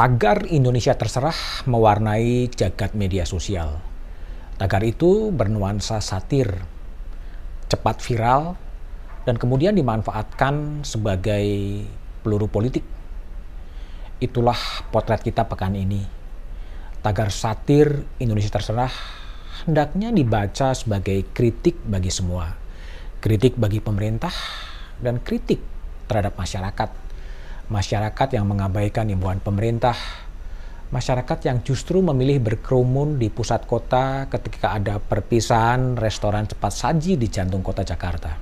Tagar Indonesia terserah mewarnai jagat media sosial. Tagar itu bernuansa satir, cepat viral, dan kemudian dimanfaatkan sebagai peluru politik. Itulah potret kita pekan ini. Tagar satir Indonesia terserah hendaknya dibaca sebagai kritik bagi semua. Kritik bagi pemerintah dan kritik terhadap masyarakat masyarakat yang mengabaikan imbauan pemerintah, masyarakat yang justru memilih berkerumun di pusat kota ketika ada perpisahan restoran cepat saji di jantung kota Jakarta.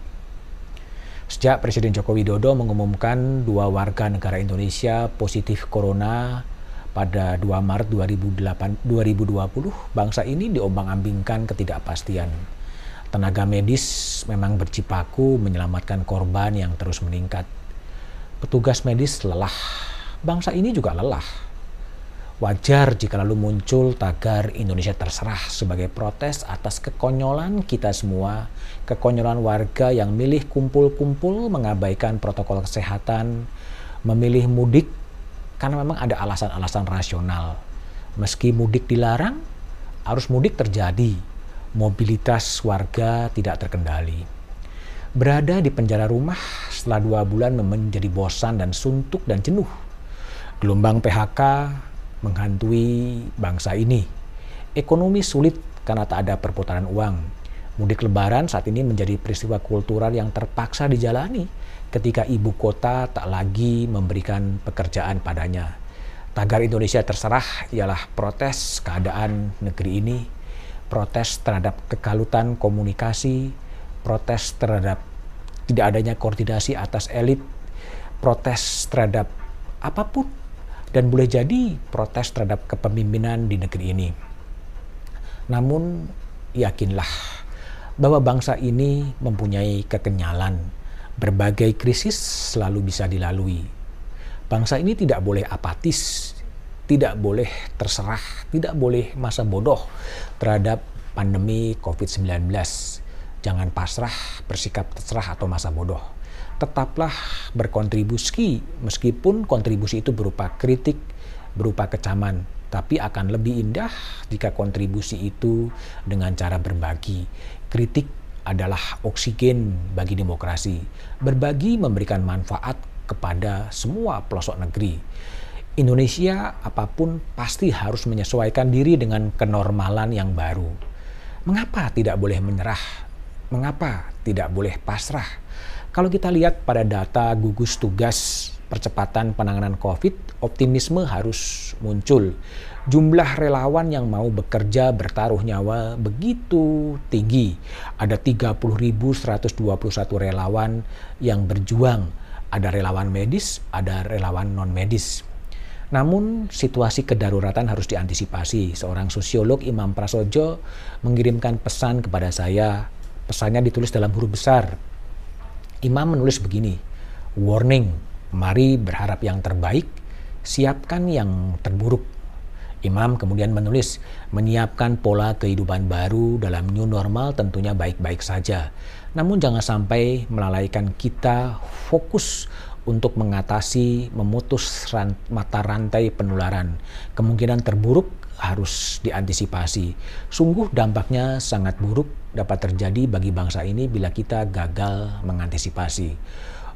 Sejak Presiden Joko Widodo mengumumkan dua warga negara Indonesia positif corona pada 2 Maret 2008, 2020, bangsa ini diombang-ambingkan ketidakpastian. Tenaga medis memang bercipaku menyelamatkan korban yang terus meningkat petugas medis lelah. Bangsa ini juga lelah. Wajar jika lalu muncul tagar Indonesia terserah sebagai protes atas kekonyolan kita semua, kekonyolan warga yang milih kumpul-kumpul mengabaikan protokol kesehatan, memilih mudik karena memang ada alasan-alasan rasional. Meski mudik dilarang, arus mudik terjadi, mobilitas warga tidak terkendali. Berada di penjara rumah setelah dua bulan menjadi bosan dan suntuk dan jenuh. Gelombang PHK menghantui bangsa ini. Ekonomi sulit karena tak ada perputaran uang. Mudik lebaran saat ini menjadi peristiwa kultural yang terpaksa dijalani ketika ibu kota tak lagi memberikan pekerjaan padanya. Tagar Indonesia terserah ialah protes keadaan negeri ini, protes terhadap kekalutan komunikasi, protes terhadap tidak adanya koordinasi atas elit, protes terhadap apa pun, dan boleh jadi protes terhadap kepemimpinan di negeri ini. Namun, yakinlah bahwa bangsa ini mempunyai kekenyalan. Berbagai krisis selalu bisa dilalui. Bangsa ini tidak boleh apatis, tidak boleh terserah, tidak boleh masa bodoh terhadap pandemi COVID-19 Jangan pasrah, bersikap terserah atau masa bodoh. Tetaplah berkontribusi meskipun kontribusi itu berupa kritik, berupa kecaman, tapi akan lebih indah jika kontribusi itu dengan cara berbagi. Kritik adalah oksigen bagi demokrasi. Berbagi memberikan manfaat kepada semua pelosok negeri. Indonesia apa pun pasti harus menyesuaikan diri dengan kenormalan yang baru. Mengapa tidak boleh menyerah Mengapa tidak boleh pasrah? Kalau kita lihat pada data gugus tugas percepatan penanganan COVID, optimisme harus muncul. Jumlah relawan yang mau bekerja bertaruh nyawa begitu tinggi. Ada 30.121 relawan yang berjuang. Ada relawan medis, ada relawan non-medis. Namun situasi kedaruratan harus diantisipasi. Seorang sosiolog Imam Prasojo mengirimkan pesan kepada saya Pesannya ditulis dalam huruf besar. Imam menulis begini, warning, mari berharap yang terbaik, siapkan yang terburuk. Imam kemudian menulis, menyiapkan pola kehidupan baru dalam new normal tentunya baik-baik saja. Namun jangan sampai melalaikan kita fokus untuk mengatasi memutus mata rantai penularan. Kemungkinan terburuk harus diantisipasi. Sungguh dampaknya sangat buruk dapat terjadi bagi bangsa ini bila kita gagal mengantisipasi.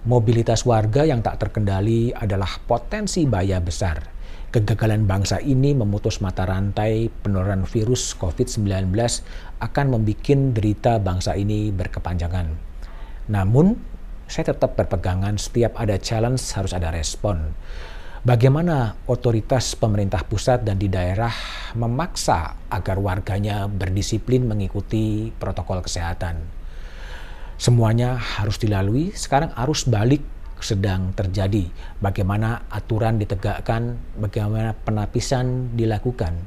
Mobilitas warga yang tak terkendali adalah potensi bahaya besar. Kegagalan bangsa ini memutus mata rantai penularan virus COVID-19 akan membuat derita bangsa ini berkepanjangan. Namun, saya tetap berpegangan setiap ada challenge harus ada respon Bagaimana otoritas pemerintah pusat dan di daerah memaksa agar warganya berdisiplin mengikuti protokol kesehatan? Semuanya harus dilalui. Sekarang arus balik sedang terjadi. Bagaimana aturan ditegakkan, bagaimana penapisan dilakukan.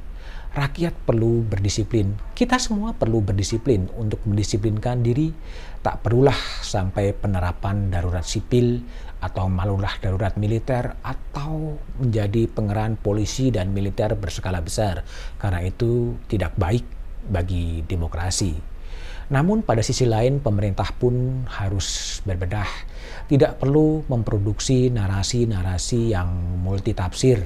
Rakyat perlu berdisiplin. Kita semua perlu berdisiplin untuk mendisiplinkan diri. Tak perlulah sampai penerapan darurat sipil atau malulah darurat militer atau menjadi pengerahan polisi dan militer berskala besar karena itu tidak baik bagi demokrasi. Namun pada sisi lain pemerintah pun harus berbedah. Tidak perlu memproduksi narasi-narasi yang multitafsir,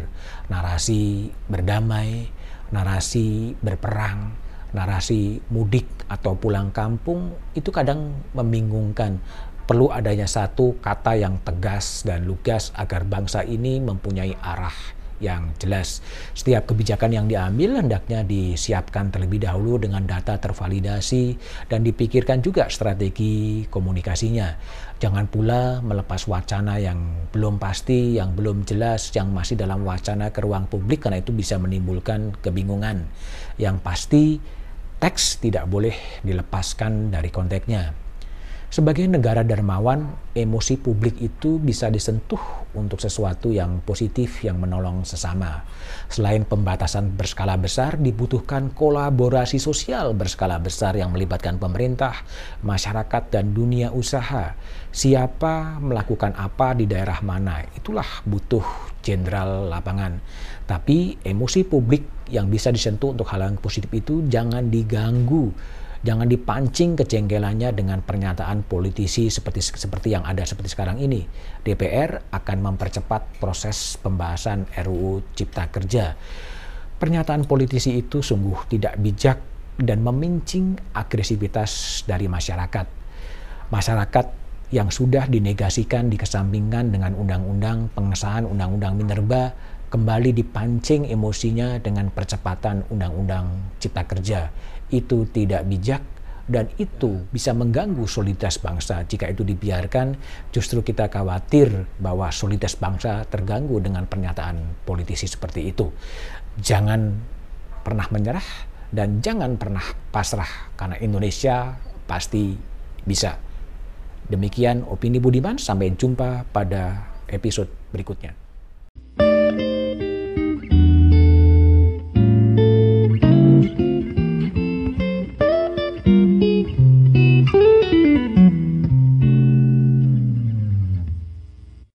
narasi berdamai, narasi berperang, narasi mudik atau pulang kampung itu kadang membingungkan. Perlu adanya satu kata yang tegas dan lugas agar bangsa ini mempunyai arah yang jelas. Setiap kebijakan yang diambil hendaknya disiapkan terlebih dahulu dengan data tervalidasi dan dipikirkan juga strategi komunikasinya. Jangan pula melepas wacana yang belum pasti, yang belum jelas, yang masih dalam wacana ke ruang publik karena itu bisa menimbulkan kebingungan. Yang pasti teks tidak boleh dilepaskan dari konteksnya. Sebagai negara dermawan, emosi publik itu bisa disentuh untuk sesuatu yang positif yang menolong sesama. Selain pembatasan berskala besar, dibutuhkan kolaborasi sosial berskala besar yang melibatkan pemerintah, masyarakat, dan dunia usaha. Siapa melakukan apa di daerah mana, itulah butuh jenderal lapangan. Tapi emosi publik yang bisa disentuh untuk hal yang positif itu jangan diganggu Jangan dipancing kejengkelannya dengan pernyataan politisi seperti seperti yang ada seperti sekarang ini. DPR akan mempercepat proses pembahasan RUU Cipta Kerja. Pernyataan politisi itu sungguh tidak bijak dan memincing agresivitas dari masyarakat. Masyarakat yang sudah dinegasikan dikesampingkan dengan undang-undang pengesahan undang-undang minerba kembali dipancing emosinya dengan percepatan undang-undang cipta kerja itu tidak bijak dan itu bisa mengganggu soliditas bangsa. Jika itu dibiarkan, justru kita khawatir bahwa soliditas bangsa terganggu dengan pernyataan politisi seperti itu. Jangan pernah menyerah dan jangan pernah pasrah karena Indonesia pasti bisa. Demikian opini Budiman, sampai jumpa pada episode berikutnya.